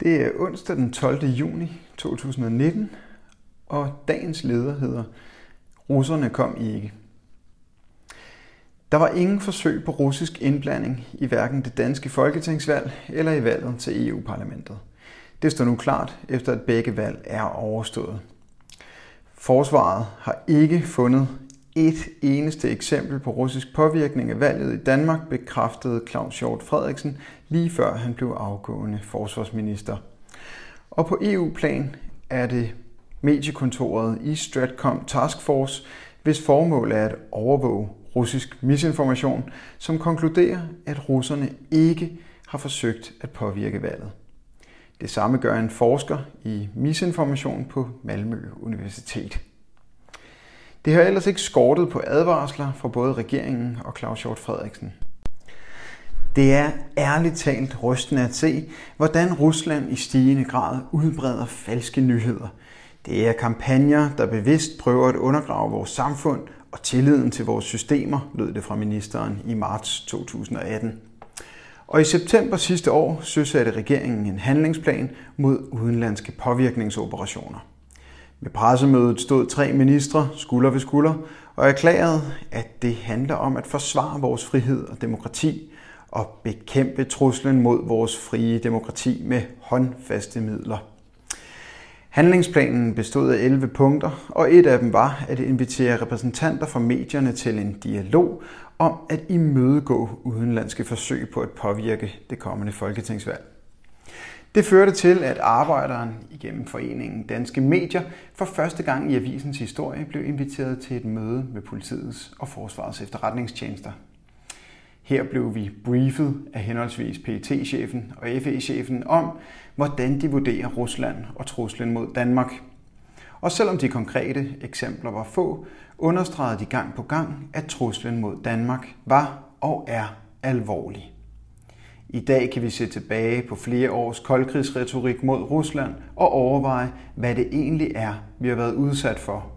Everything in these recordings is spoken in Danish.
Det er onsdag den 12. juni 2019, og dagens leder hedder Russerne kom ikke. Der var ingen forsøg på russisk indblanding i hverken det danske folketingsvalg eller i valget til EU-parlamentet. Det står nu klart, efter at begge valg er overstået. Forsvaret har ikke fundet et eneste eksempel på russisk påvirkning af valget i Danmark, bekræftede Claus Hjort Frederiksen lige før han blev afgående forsvarsminister. Og på EU-plan er det mediekontoret i Stratcom Task Force, hvis formål er at overvåge russisk misinformation, som konkluderer, at russerne ikke har forsøgt at påvirke valget. Det samme gør en forsker i misinformation på Malmø Universitet. Det har ellers ikke skortet på advarsler fra både regeringen og Claus Hjort Frederiksen. Det er ærligt talt rystende at se, hvordan Rusland i stigende grad udbreder falske nyheder. Det er kampagner, der bevidst prøver at undergrave vores samfund og tilliden til vores systemer, lød det fra ministeren i marts 2018. Og i september sidste år søsatte regeringen en handlingsplan mod udenlandske påvirkningsoperationer. Ved pressemødet stod tre ministre skulder ved skulder og erklærede, at det handler om at forsvare vores frihed og demokrati og bekæmpe truslen mod vores frie demokrati med håndfaste midler. Handlingsplanen bestod af 11 punkter, og et af dem var at invitere repræsentanter fra medierne til en dialog om at imødegå udenlandske forsøg på at påvirke det kommende folketingsvalg. Det førte til, at arbejderen igennem foreningen Danske Medier for første gang i avisens historie blev inviteret til et møde med politiets og forsvarets efterretningstjenester. Her blev vi briefet af henholdsvis pt chefen og FE-chefen om, hvordan de vurderer Rusland og truslen mod Danmark. Og selvom de konkrete eksempler var få, understregede de gang på gang, at truslen mod Danmark var og er alvorlig. I dag kan vi se tilbage på flere års koldkrigsretorik mod Rusland og overveje, hvad det egentlig er, vi har været udsat for.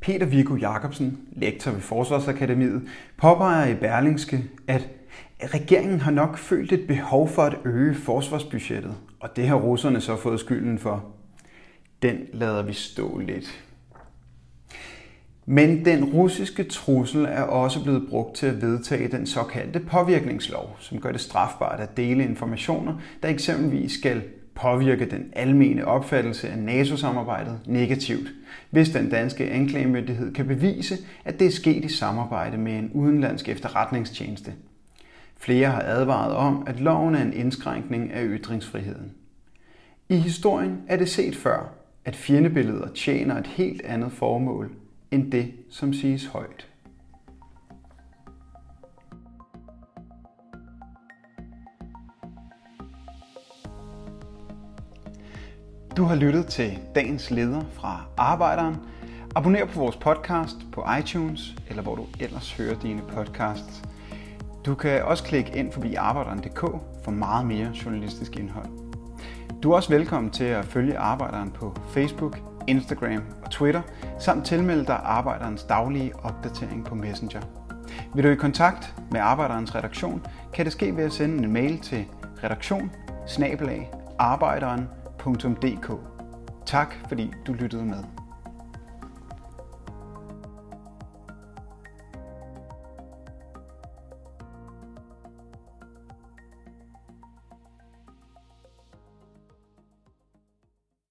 Peter Viggo Jacobsen, lektor ved Forsvarsakademiet, påpeger i Berlingske, at regeringen har nok følt et behov for at øge forsvarsbudgettet, og det har russerne så fået skylden for. Den lader vi stå lidt. Men den russiske trussel er også blevet brugt til at vedtage den såkaldte påvirkningslov, som gør det strafbart at dele informationer, der eksempelvis skal påvirke den almene opfattelse af NATO-samarbejdet negativt, hvis den danske anklagemyndighed kan bevise, at det er sket i samarbejde med en udenlandsk efterretningstjeneste. Flere har advaret om, at loven er en indskrænkning af ytringsfriheden. I historien er det set før, at fjendebilleder tjener et helt andet formål end det, som siges højt. Du har lyttet til dagens leder fra Arbejderen. Abonner på vores podcast på iTunes, eller hvor du ellers hører dine podcasts. Du kan også klikke ind forbi arbejderen.dk for meget mere journalistisk indhold. Du er også velkommen til at følge Arbejderen på Facebook, Instagram og Twitter, samt tilmelde dig Arbejderens daglige opdatering på Messenger. Vil du i kontakt med Arbejderens redaktion, kan det ske ved at sende en mail til redaktion Tak fordi du lyttede med.